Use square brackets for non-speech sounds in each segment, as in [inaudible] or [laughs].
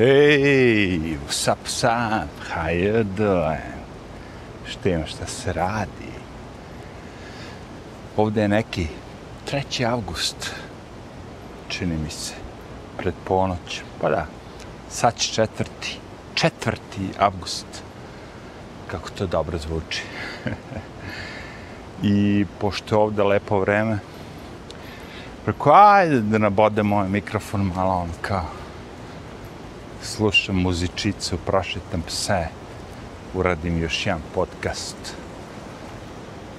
Ej, sap sap, how you doing? Šta ima, šta se radi? Ovdje je neki 3. avgust, čini mi se, pred ponoć. Pa da, sad će četvrti, četvrti avgust. Kako to dobro zvuči. [laughs] I pošto je ovdje lepo vreme, preko, ajde da nabode moj ovaj mikrofon malo on kao slušam muzičicu, prošetam pse, uradim još jedan podcast.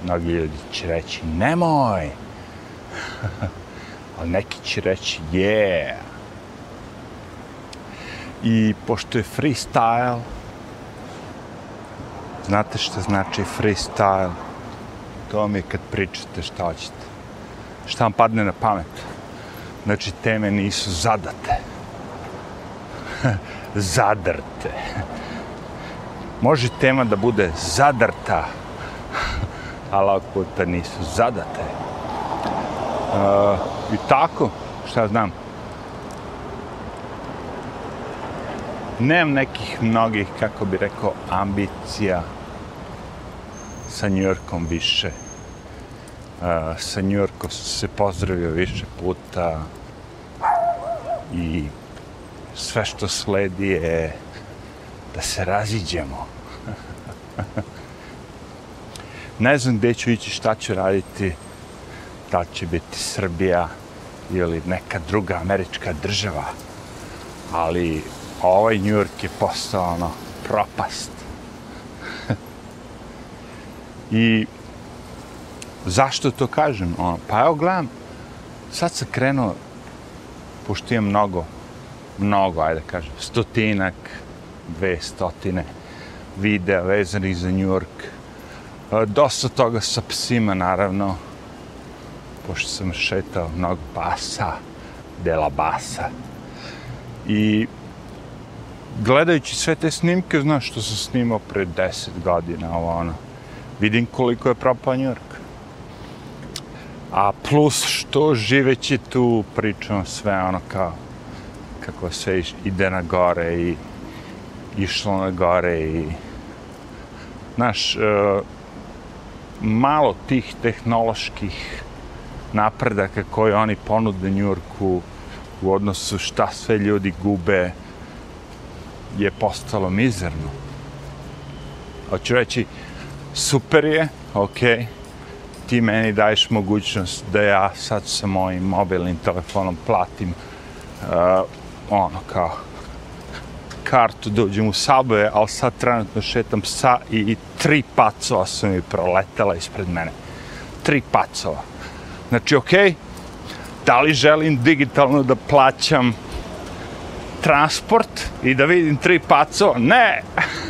Mnogi ljudi će reći, nemoj! [laughs] Ali neki će reći, yeah! I pošto je freestyle, znate što znači freestyle? To vam je kad pričate šta hoćete. Šta vam padne na pamet. Znači, teme nisu zadate. [laughs] zadrte. Može tema da bude zadrta, ali ako te nisu zadate. Uh, I tako, šta znam, nemam nekih mnogih, kako bi rekao, ambicija sa Njorkom više. Uh, sa Njorkom se pozdravio više puta i sve što sledi je da se raziđemo. ne znam gdje ću ići, šta ću raditi, da će biti Srbija ili neka druga američka država, ali ovaj New York je postao ono propast. I zašto to kažem? Ono, pa evo gledam, sad sam krenuo, pošto imam mnogo mnogo, ajde kažem, stotinak, dve stotine videa vezanih za New York. E, dosta toga sa psima, naravno, pošto sam šetao mnogo pasa, dela basa. I gledajući sve te snimke, znaš što sam snimao pre deset godina, ovo ono, vidim koliko je propao New York. A plus što živeći tu pričam sve ono kao nekako sve ide na gore i išlo na gore i znaš, e, malo tih tehnoloških napredaka koje oni ponude Njurku u odnosu šta sve ljudi gube je postalo mizerno. Hoću reći, super je, ok, ti meni daješ mogućnost da ja sad sa mojim mobilnim telefonom platim uh, ono kao kartu dođem u saboje, ali sad trenutno šetam psa i, i tri pacova su mi proletela ispred mene. Tri pacova. Znači, okej, okay, da li želim digitalno da plaćam transport i da vidim tri pacova? Ne!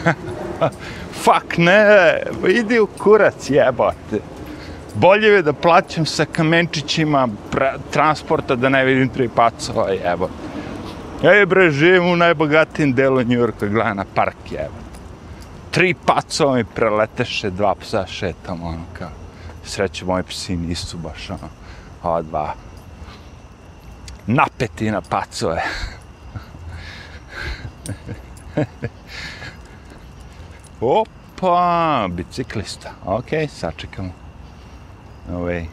[laughs] Fuck, ne! Idi u kurac, jebote. Bolje je da plaćam sa kamenčićima transporta da ne vidim tri pacova, jebote. Ej bre, živim u najbogatijem delu New Yorka, gledaj na park, je. Tri pacova mi preleteše, dva psa šetam, ono kao. Sreće, moji psi nisu baš, ono, ova dva. Napeti na pacove. [laughs] Opa, biciklista. Ok, sačekamo. No way.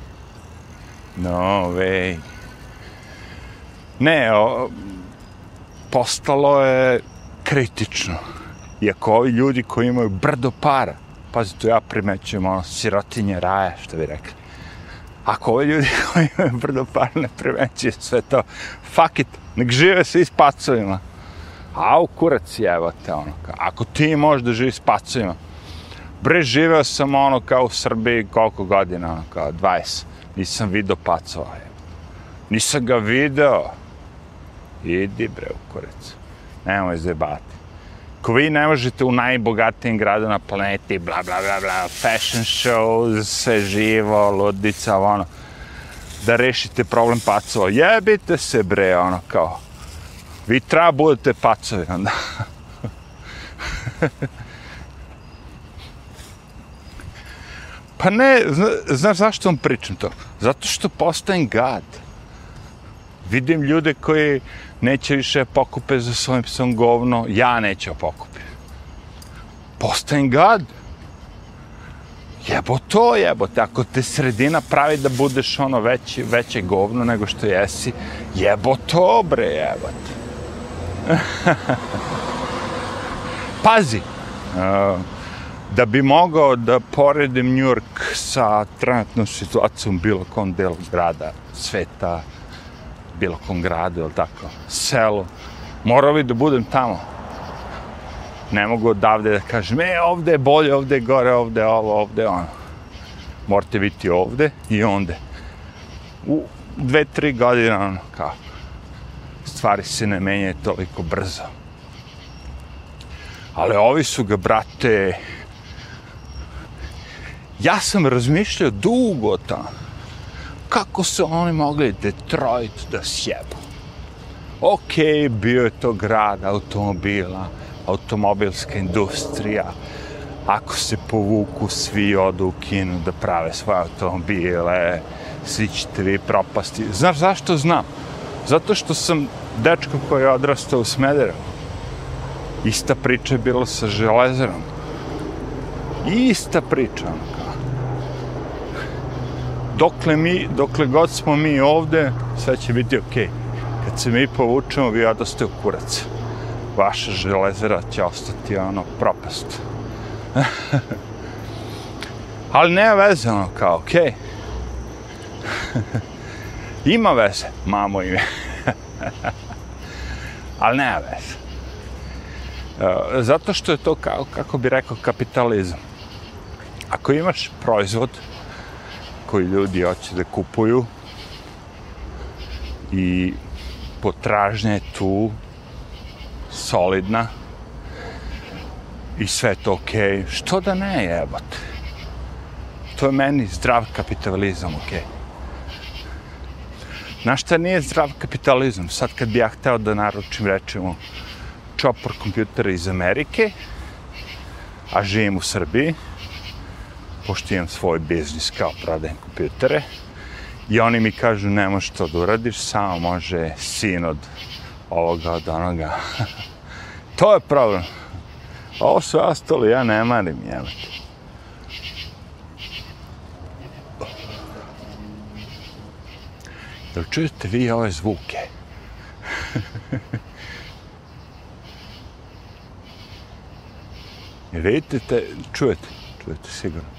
No way. Ne, o, postalo je kritično. Iako ovi ljudi koji imaju brdo para, pazi, to ja primećujem ono sirotinje raja, što bi rekli. Ako ovi ljudi [laughs] koji imaju brdo para ne primećuju sve to, fuck it, nek žive svi s pacovima. A u kurac jevate, ono, kao, ako ti možeš da živi s pacovima, bre, živeo sam ono kao u Srbiji koliko godina, ono, kao 20, nisam vidio pacova. Nisam ga video, Idi bre u korec. Nemoj zebati. Ko vi ne možete u najbogatijem gradu na planeti, bla bla bla bla, fashion shows, sve živo, ludica, ono, da rešite problem pacova. Jebite se bre, ono, kao. Vi treba budete pacovi, onda. [laughs] pa ne, znaš zašto vam pričam to? Zato što postajem gad. Vidim ljude koji neće više pokupe za svojim psom govno, ja neću pokupe. Postajem gad. Jebo to, jebote, ako te sredina pravi da budeš ono veći, veće govno nego što jesi, jebo to, bre, jebote. [laughs] Pazi, uh, da bi mogao da poredim New York sa trenutnom situacijom bilo kom delu grada, sveta, bilo kom gradu, ili tako, selo, morao bi da budem tamo. Ne mogu odavde da kažem, e, ovde je bolje, ovde je gore, ovde je ovo, ovde je ono. Morate biti ovde i onde. U dve, tri godine, ono, kao, stvari se ne menjaju toliko brzo. Ali ovi su ga, brate, ja sam razmišljao dugo tamo, kako su oni mogli Detroit da sjebu. Ok, bio je to grad automobila, automobilska industrija, ako se povuku, svi odu u kinu da prave svoje automobile, svi ćete vi propasti. Znaš zašto znam? Zato što sam dečko koji je odrastao u Smederevu. Ista priča je bila sa železerom. Ista priča, ono dokle mi, dokle god smo mi ovde, sve će biti okej. Okay. Kad se mi povučemo, vi odaste u kurac. Vaša železera će ostati ono propast. [laughs] Ali ne veze, ono kao, okej. Okay. [laughs] Ima veze, mamo ime. [laughs] Ali ne veze. E, zato što je to, kao, kako bi rekao, kapitalizam. Ako imaš proizvod, koji ljudi hoće da kupuju i potražnja je tu solidna i sve to okej. Okay. Što da ne jebate? To je meni zdrav kapitalizam, okej. Okay. Znaš šta nije zdrav kapitalizam? Sad kad bi ja hteo da naručim, rečemo, čopor kompjutera iz Amerike, a živim u Srbiji, pošto imam svoj biznis kao prodajem kompjutere, i oni mi kažu, ne možeš to da uradiš, samo može sin od ovoga, od onoga. [laughs] to je problem. Ovo su ostali, ja ne marim, jebate. Jel čujete vi ove zvuke? [laughs] Vidite, te, čujete, čujete sigurno.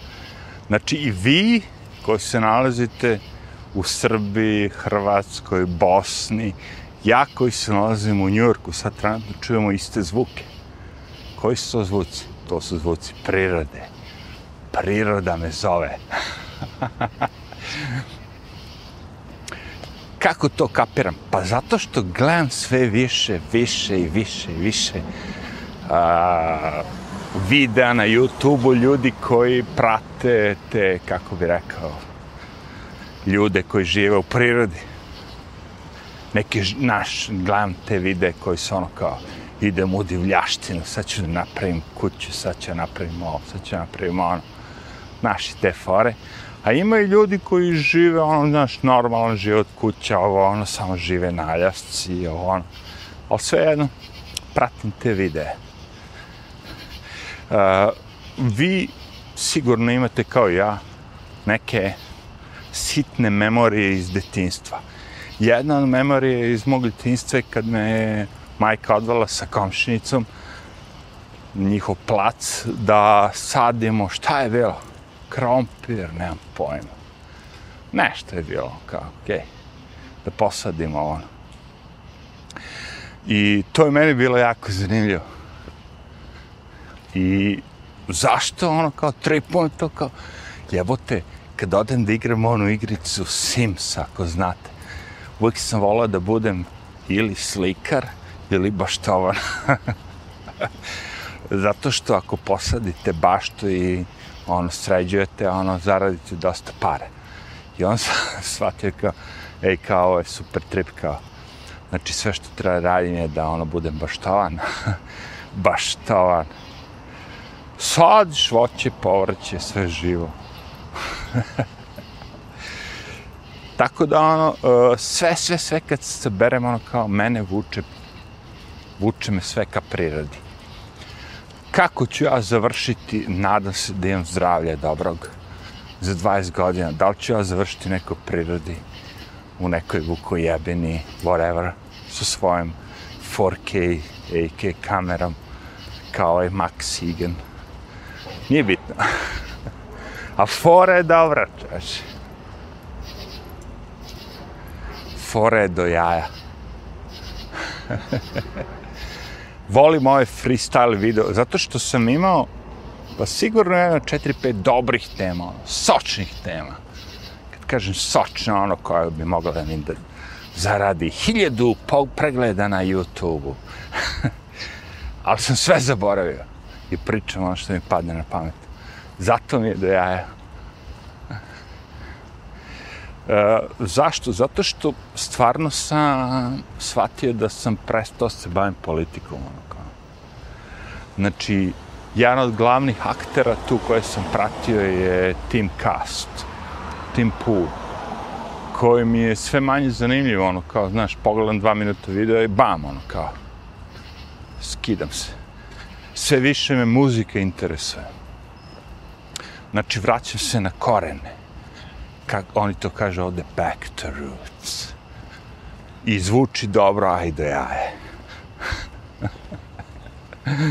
Znači i vi koji se nalazite u Srbiji, Hrvatskoj, Bosni, ja koji se nalazim u Njurku, sad trenutno čujemo iste zvuke. Koji su to zvuci? To su zvuci prirode. Priroda me zove. [laughs] Kako to kapiram? Pa zato što gledam sve više, više i više i više. A, videa na YouTube-u ljudi koji prate te, kako bi rekao, ljude koji žive u prirodi. Neki naš, gledam te vide koji su ono kao, idem u divljaštinu, sad ću da napravim kuću, sad ću napravim ovo, sad ću napravim ono. Naši te fore. A ima i ljudi koji žive, ono, znaš, normalan život kuća, ovo, ono, samo žive na aljasci, ovo, ono. Ali sve jedno, pratim te videe. Vi sigurno imate kao ja neke sitne memorije iz detinstva. Jedna od memorije iz mog detinstva je kad me je majka odvala sa komšinicom njihov plac da sadimo, šta je bilo? Krompir, nemam pojma. Nešto je bilo, kao, okej, okay, da posadimo ono. I to je meni bilo jako zanimljivo. I zašto ono kao tri to kao jebote kad odem da igram onu igricu Sims ako znate. Uvijek sam volao da budem ili slikar ili baštovan [laughs] zato što ako posadite baštu i ono sređujete ono zaradite dosta pare. I on sam [laughs] shvatio kao ej kao ovo je super trip kao znači sve što treba radim je da ono budem baštovan. [laughs] Baštovan sadiš voće, povrće, sve živo. Tako da ono, e, sve, sve, sve kad se berem, ono kao mene vuče, vuče me sve ka prirodi. Kako ću ja završiti, nadam se da imam zdravlje dobrog za 20 godina, da li ću ja završiti neko prirodi u nekoj vukojebini, whatever, sa svojim 4K, AK kamerom, kao ovaj Max Egan. Nije bitno. A fora je dobra, češi. Fora je do jaja. Volim ovaj freestyle video, zato što sam imao, pa sigurno jedno 4-5 dobrih tema, ono, sočnih tema. Kad kažem sočno, ono koje bi mogla da mi da zaradi hiljadu pregleda na YouTube-u. [laughs] Ali sam sve zaboravio i pričam ono što mi padne na pamet. Zato mi je do jaja. E, zašto? Zato što stvarno sam shvatio da sam prestao se bavim politikom. Ono kao. Znači, jedan od glavnih aktera tu koje sam pratio je Tim Cast, Tim Pool, koji mi je sve manje zanimljivo, ono kao, znaš, pogledam dva minuta video i bam, ono kao, skidam se. Sve više me muzika interesuje. Znači, vraćam se na korene kako oni to kaže ovde, back to roots. I zvuči dobro, ajde, jaje. [laughs]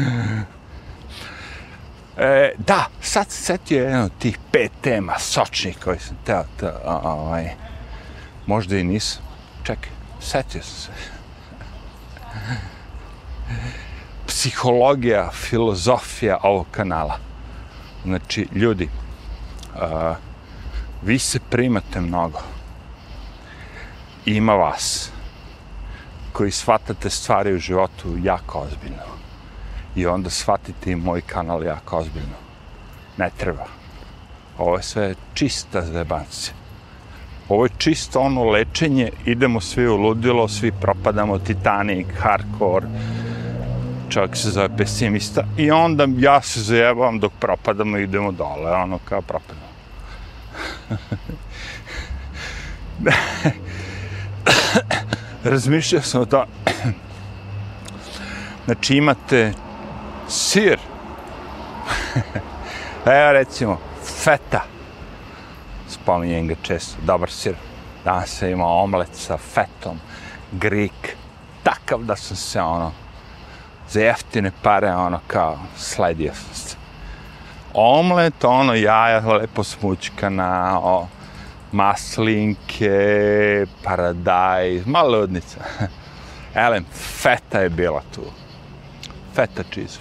e, da, sad se setio jedan od tih pet tema sočnih koji sam teo, to, ovaj, možda i nisam. Čekaj, setio sam se. Psihologija, filozofija ovog kanala. Znači, ljudi, a, vi se primate mnogo. Ima vas koji shvatate stvari u životu jako ozbiljno. I onda shvatite i moj kanal jako ozbiljno. Ne treba. Ovo je sve čista zebancija. Ovo je čisto ono lečenje, idemo svi u ludilo, svi propadamo, Titanic, hardcore, čovjek se zove pesimista, i onda ja se zajebam dok propadamo, i idemo dole, ono kao propadamo. [laughs] Razmišljao sam o to. Znači imate sir. [laughs] Evo recimo, feta. Spominjem ga često, dobar sir. Danas sam imao omlet sa fetom, grik. Takav da sam se ono, za jeftine pare, ono kao, sledio sam se omlet, ono jaja lepo smučkana, o, maslinke, paradaj, malo ludnica. [laughs] Elem, feta je bila tu. Feta cheese.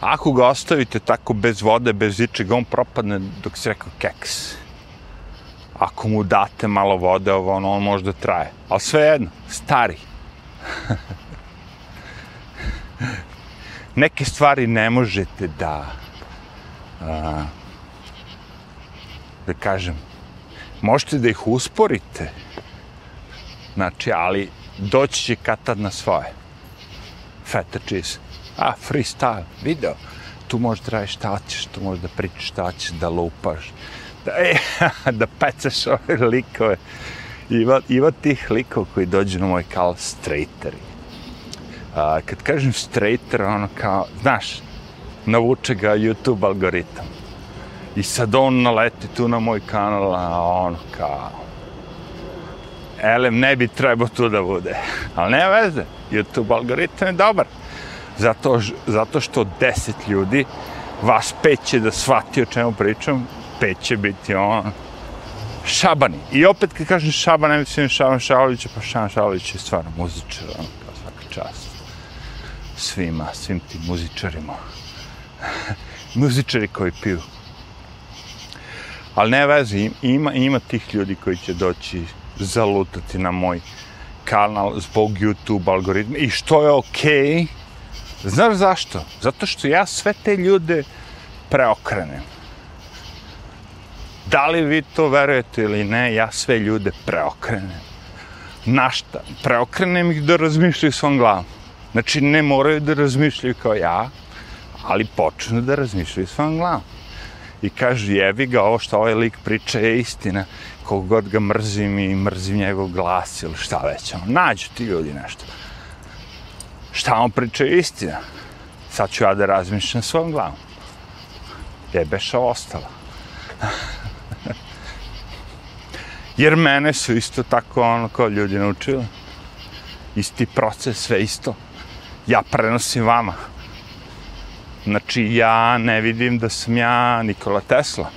Ako ga ostavite tako bez vode, bez ičega, on propadne dok se rekao keks. Ako mu date malo vode, ovo, ono, on možda traje. Ali sve jedno, stari. [laughs] neke stvari ne možete da a, da kažem možete da ih usporite znači ali doći će katad na svoje. Feta cheese. A freestyle video. Tu možeš da radiš šta hoćeš tu možeš da pričaš šta hoćeš da lupaš da, e, [laughs] da pecaš ove likove. Ima, ima tih likova koji dođu na moj kanal straighteri A, kad kažem straighter, ono kao, znaš, navuče ga YouTube algoritam. I sad on naleti tu na moj kanal, a ono kao, elem, ne bi trebao tu da bude. [laughs] Ali nema veze, YouTube algoritam je dobar. Zato, zato što deset ljudi, vas pet će da shvati o čemu pričam, pet će biti ono, šabani. I opet kad kažem šaban, ne mislim šaban šalovića, pa šaban šalović je stvarno muzičar, ono, kao svaka čast svima, svim tim muzičarima. [laughs] muzičari koji piju. Ali ne vezi, ima, ima tih ljudi koji će doći zalutati na moj kanal zbog YouTube algoritma i što je okej. Okay. Znaš zašto? Zato što ja sve te ljude preokrenem. Da li vi to verujete ili ne, ja sve ljude preokrenem. Na šta? Preokrenem ih da razmišljaju svom glavom. Znači, ne moraju da razmišljaju kao ja, ali počnu da razmišljaju svojom glavom. i kažu jevi ga, ovo što ovaj lik priča je istina, kogod god ga mrzim i mrzim njegov glas ili šta već, ono, nađu ti ljudi nešto. Šta on priča je istina. Sad ću ja da razmišljam svojom glavom. Jebeša ostala. [laughs] Jer mene su isto tako ono kao ljudi naučili. Isti proces, sve isto. Ja prenosim vama. Znači, ja ne vidim da sam ja Nikola Tesla.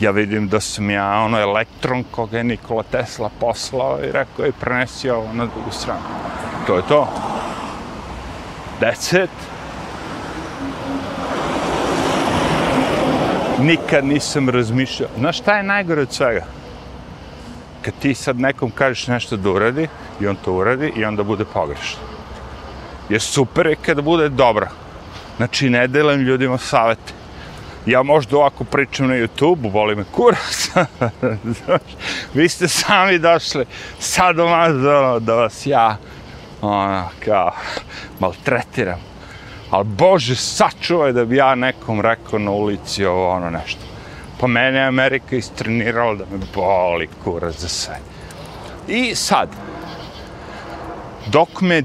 Ja vidim da sam ja ono elektron koga je Nikola Tesla poslao i rekao je prenesi ovo na drugu stranu. To je to. That's it. Nikad nisam razmišljao. Znaš šta je najgore od svega? Kad ti sad nekom kažeš nešto da uradi, i on to uradi, i onda bude pogrešno je super je kad bude dobro. Znači, ne delam ljudima savete. Ja možda ovako pričam na YouTube, boli me kurac. [laughs] Vi ste sami došli sad do ono, da vas ja ono, kao, maltretiram. Ali Bože, sačuvaj da bi ja nekom rekao na ulici ovo ono nešto. Pa mene je Amerika istrenirala da me boli kurac za sve. I sad, dok me je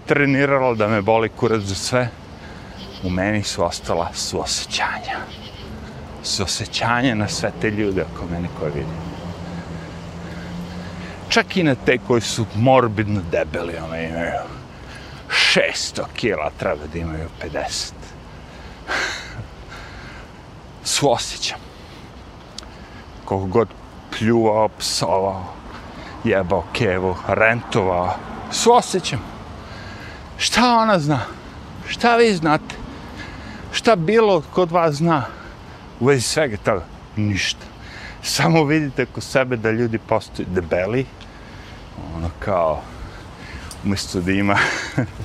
da me boli kurac za sve, u meni su ostala suosećanja. Suosećanja na sve te ljude oko mene koje vidim. Čak i na te koji su morbidno debeli, one imaju 600 kila, treba da imaju 50. [laughs] Suosećam. Koliko god pljuvao, psovao, jebao kevu, rentovao, suosjećam. Šta ona zna? Šta vi znate? Šta bilo kod vas zna u vezi svega toga? Ništa. Samo vidite kod sebe da ljudi postaju debeli, ono kao, umjesto da ima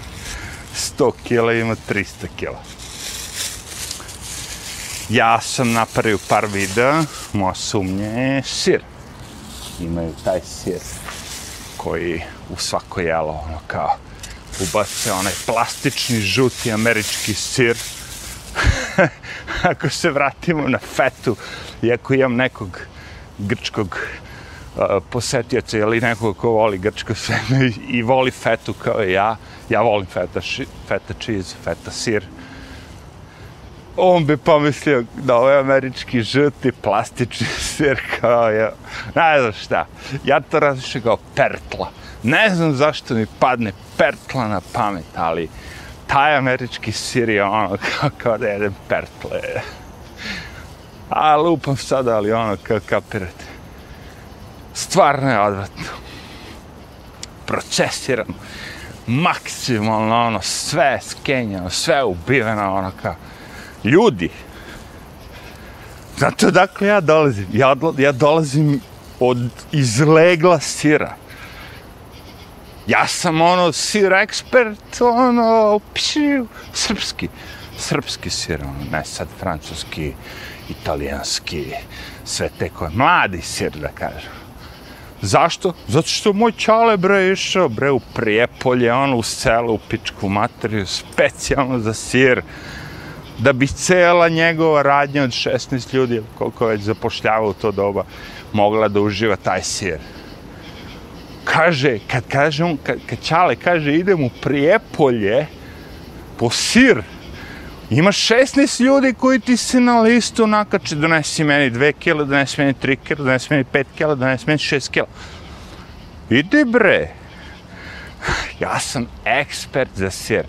[laughs] 100 kila, ima 300 kila. Ja sam napravio par videa, moja sumnja je sir. Imaju taj sir koji u svako jelo, ono kao, ubace onaj plastični žuti američki sir. [laughs] Ako se vratimo na fetu, i ako imam nekog grčkog uh, posetioca ili nekog ko voli grčko sve [laughs] i voli fetu kao i ja, ja volim feta, ši, feta cheese, feta sir, on bi pomislio da ovo je američki žuti plastični [laughs] sir kao ja. Ne znam šta. Ja to različim kao pertla. Ne znam zašto mi padne pertla na pamet, ali taj američki sir je ono [laughs] kao, kao da jedem pertle. A lupam sada, ali ono kao kapirate. Stvarno je odvratno. Procesiram. Maksimalno ono, sve skenjeno, sve ubiveno, ono kao ljudi. Znate odakle ja dolazim? Ja, ja dolazim od izlegla sira. Ja sam ono sir ekspert, ono, pšiu, srpski. Srpski sir, ono, ne sad francuski, italijanski, sve te koje, mladi sir da kažem. Zašto? Zato što moj čale bre išao bre u Prijepolje, ono u selu, u pičku materiju, specijalno za sir da bi cela njegova radnja od 16 ljudi, koliko već zapošljava u to doba, mogla da uživa taj sir. Kaže, kad kaže on, kad, kad Čale kaže idem u Prijepolje po sir, ima 16 ljudi koji ti se na listu nakače, donesi meni 2 kila, donesi meni 3 kila, donesi meni 5 kila, donesi meni 6 kila. Idi bre, ja sam ekspert za sir.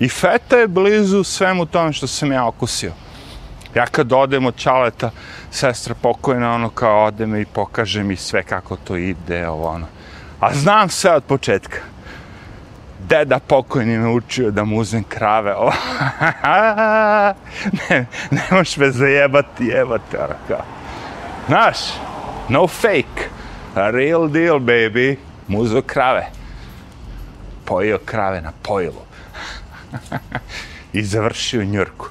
I feta je blizu svemu tome što sam ja okusio. Ja kad odem od čaleta, sestra pokojna, ono kao ode me i pokaže mi sve kako to ide, ovo ono. A znam sve od početka. Deda pokojni me učio da mu uzem krave, [laughs] ne, ne možeš me zajebati, jebate, ono kao. Znaš, no fake, a real deal, baby, muzo krave. Pojio krave na pojilu. [laughs] I završio Njurku.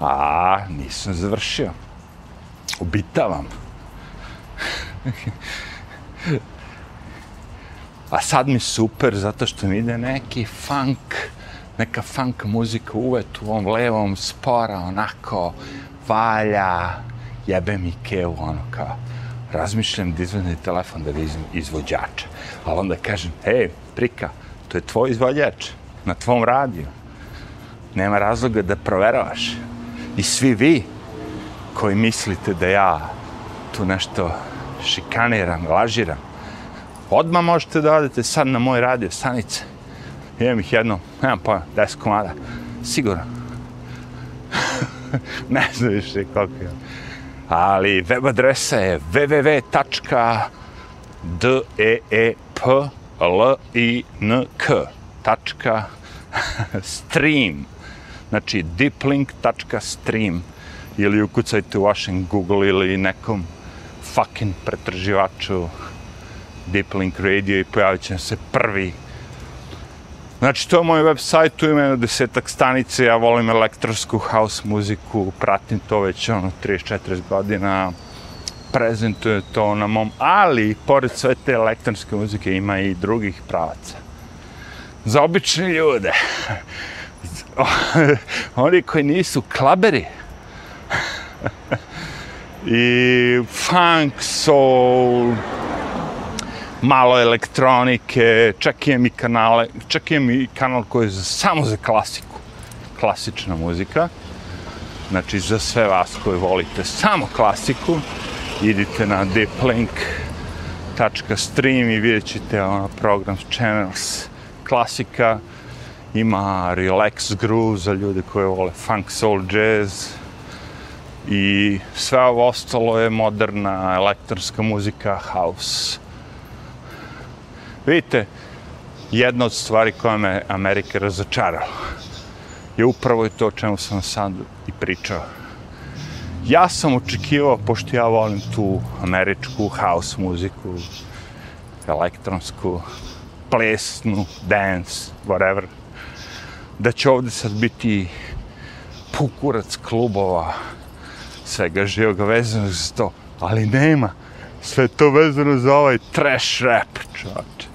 A, nisam završio. Ubitavam. [laughs] A sad mi super, zato što mi ide neki funk, neka funk muzika uvet u ovom levom spora, onako, valja, jebe mi kevu, ono kao, razmišljam da izvedem telefon da vidim izvođača. Ali onda kažem, hej, prika, to je tvoj izvođač, na tvom radiju. Nema razloga da proveravaš. I svi vi koji mislite da ja tu nešto šikaniram, lažiram, Odma možete da odete sad na moj radio stanice. Imam ih jedno, nemam pa, 10 komada. Sigurno. [laughs] ne znam više koliko je. Ali web adresa je www.deeplink.stream. [laughs] Znači deeplink.stream ili ukucajte u vašem Google ili nekom fucking pretraživaču Deeplink Radio i pojavit će se prvi. Znači, to je moj web sajt, tu ima jedno desetak stanice, ja volim elektronsku house muziku, pratim to već ono 34 godina, prezentuje to na mom, ali pored sve te elektronske muzike ima i drugih pravaca. Za obične ljude, [laughs] oni koji nisu klaberi, [laughs] i funk, soul, malo elektronike, čak imam i kanale, čak imam i kanal koji je samo za klasiku, klasična muzika. Znači, za sve vas koji volite samo klasiku, idite na deeplink.stream i vidjet ćete ono program channels klasika, ima relax groove za ljude koji vole funk, soul, jazz, i sve ovo ostalo je moderna elektronska muzika, house. Vidite, jedna od stvari koja me Amerika razočarala je upravo i to o čemu sam sad i pričao. Ja sam očekivao, pošto ja volim tu američku house muziku, elektronsku, plesnu, dance, whatever, da će ovdje sad biti pukurac klubova, svega živog vezanog za to, ali nema. Sve to vezano za ovaj trash rap, čovječe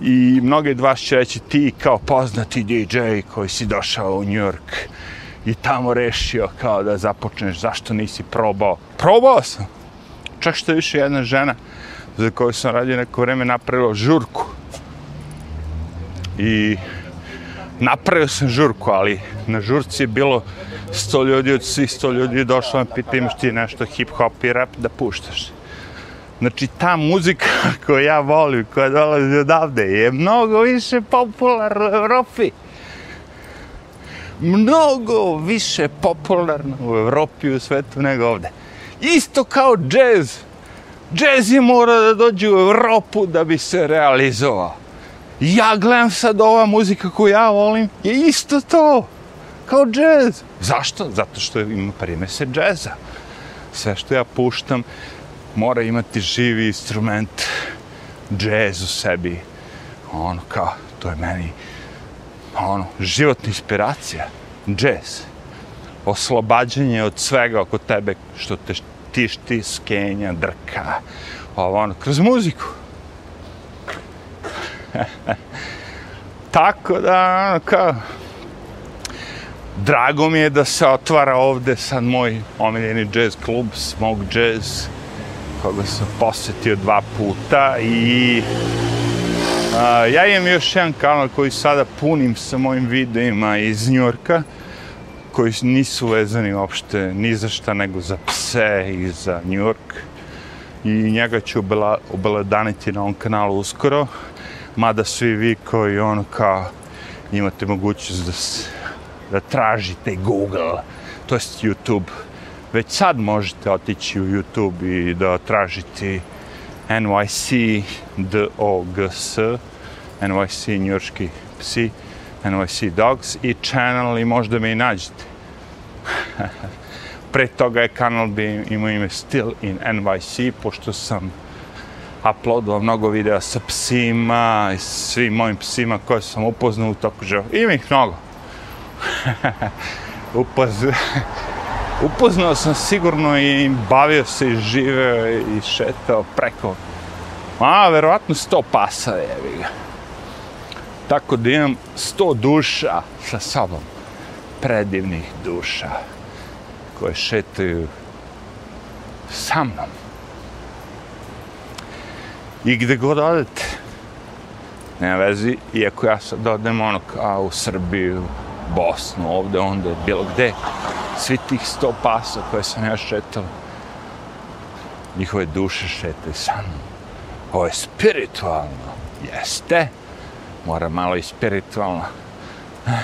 I mnogi od vas će reći ti kao poznati DJ koji si došao u New York i tamo rešio kao da započneš, zašto nisi probao? Probao sam! Čak što je više jedna žena za koju sam radio neko vreme napravila žurku. I napravio sam žurku, ali na žurci je bilo sto ljudi od svih sto ljudi došlo me pita imaš ti nešto hip hop i rap da puštaš. Znači ta muzika [laughs] koju ja volim, koja dolazi odavde, je mnogo više popularna u Evropi. Mnogo više popularna u Evropi i u svetu nego ovde. Isto kao džez. Džez je mora da dođe u Evropu da bi se realizovao. Ja gledam sad ova muzika koju ja volim, je isto to kao džez. Zašto? Zato što ima primese džeza. Sve što ja puštam mora imati živi instrument džez u sebi. Ono kao, to je meni ono, životna inspiracija. Džez. Oslobađanje od svega oko tebe što te tišti, skenja, drka. Ovo ono, kroz muziku. [laughs] Tako da, ono, kao, Drago mi je da se otvara ovde sad moj omiljeni jazz klub, Smoke Jazz, koga sam posetio dva puta i a, ja imam još jedan kanal koji sada punim sa mojim videima iz Njorka, koji nisu vezani uopšte ni za šta nego za pse i za Njork. I njega ću obeledaniti na ovom kanalu uskoro, mada svi vi koji ono kao imate mogućnost da da tražite Google, to jest YouTube. Već sad možete otići u YouTube i da tražite NYC DOGS, NYC njurški psi, NYC Dogs i channel i možda me i nađete. [laughs] Pre toga je kanal bi imao ime Still in NYC, pošto sam uploadovao mnogo videa sa psima i svim mojim psima koje sam upoznao u toku života. Ima ih mnogo. [laughs] upoznao. [laughs] Upoznao sam sigurno i bavio se i živeo i šetao preko. A, verovatno sto pasa je, ga. Tako da imam sto duša sa sobom. Predivnih duša. koje šetaju sa mnom. I gde god odete, nema vezi, iako ja sad odem ono kao u Srbiju, Bosnu, ovde, onda, bilo gde, svi tih sto pasa koje sam ja šetao, njihove duše šete sa mnom. Ovo je spiritualno, jeste, mora malo i spiritualno. [laughs]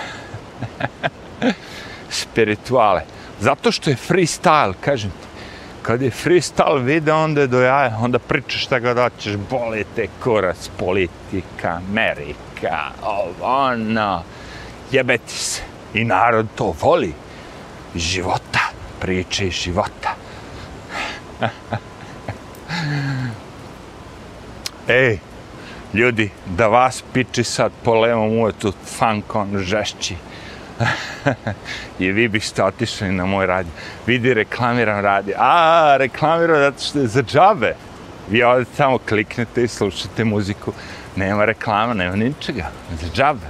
Spirituale. Zato što je freestyle, kažem ti. Kad je freestyle video, onda je do jaja, onda pričaš šta god hoćeš, boli te kurac, politika, Amerika, ovo, ono, jebeti se. I narod to voli. Života, priče iz života. [laughs] Ej, ljudi, da vas piči sad po levom uvetu funkon žešći. [laughs] I vi biste otišli na moj radio. Vidi, reklamiram radio. A, reklamiram zato što je za džabe. Vi ovdje samo kliknete i slušate muziku. Nema reklama, nema ničega. Za džabe.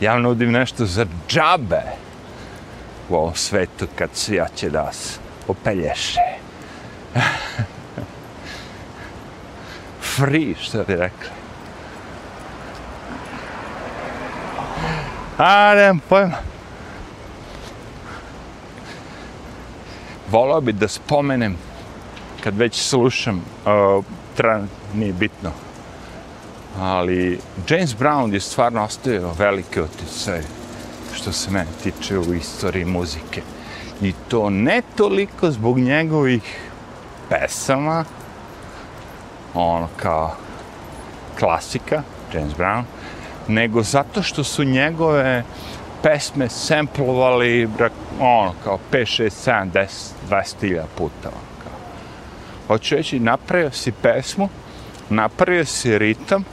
Ja nudim nešto za džabe u ovom svetu kad svija će da se opelješe. [laughs] Free, što bi rekli. A, nemam pojma. Volao bi da spomenem, kad već slušam, uh, tran, nije bitno, ali James Brown je stvarno ostavio velike otice što se mene tiče u istoriji muzike. I to ne toliko zbog njegovih pesama, ono kao klasika, James Brown, nego zato što su njegove pesme samplovali ono kao 5, 6, 7, 10, 20 puta. Ono, kao. Hoću reći, napravio si pesmu, napravio si ritam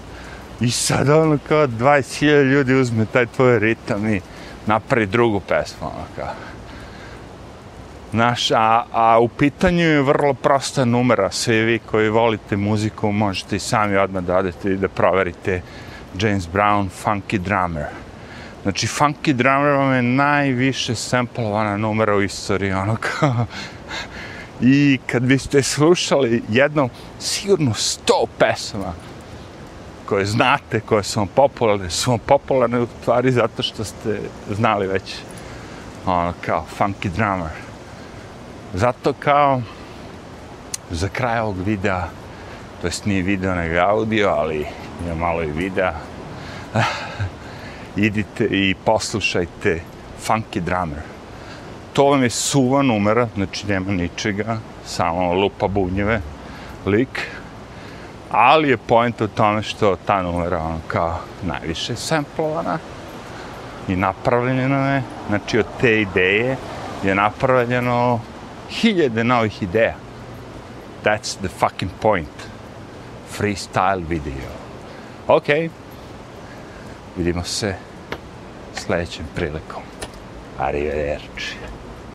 i sad ono kao 20.000 ljudi uzme taj tvoj ritam i napravi drugu pesmu. Ono, kao. Znaš, a, a u pitanju je vrlo prosta numera. Svi vi koji volite muziku možete i sami odmah da odete i da proverite James Brown Funky Drummer. Znači, Funky Drummer vam je najviše samplovana numera u istoriji, ono kao... I kad biste slušali jedno, sigurno sto pesama koje znate, koje su vam popularne, su vam popularne u stvari zato što ste znali već ono kao Funky Drummer. Zato kao za kraj ovog videa, to jest nije video nego audio, ali ima malo i videa, [laughs] idite i poslušajte Funky Drummer. To vam je suva numera, znači nema ničega, samo lupa bunjeve, lik. Ali je point u tome što ta numera ono kao najviše samplovana i napravljena je, znači od te ideje je napravljeno hiljade novih ideja. That's the fucking point. Freestyle video. Okay. Vidimo se sljedećem prilikom. Arrivederci.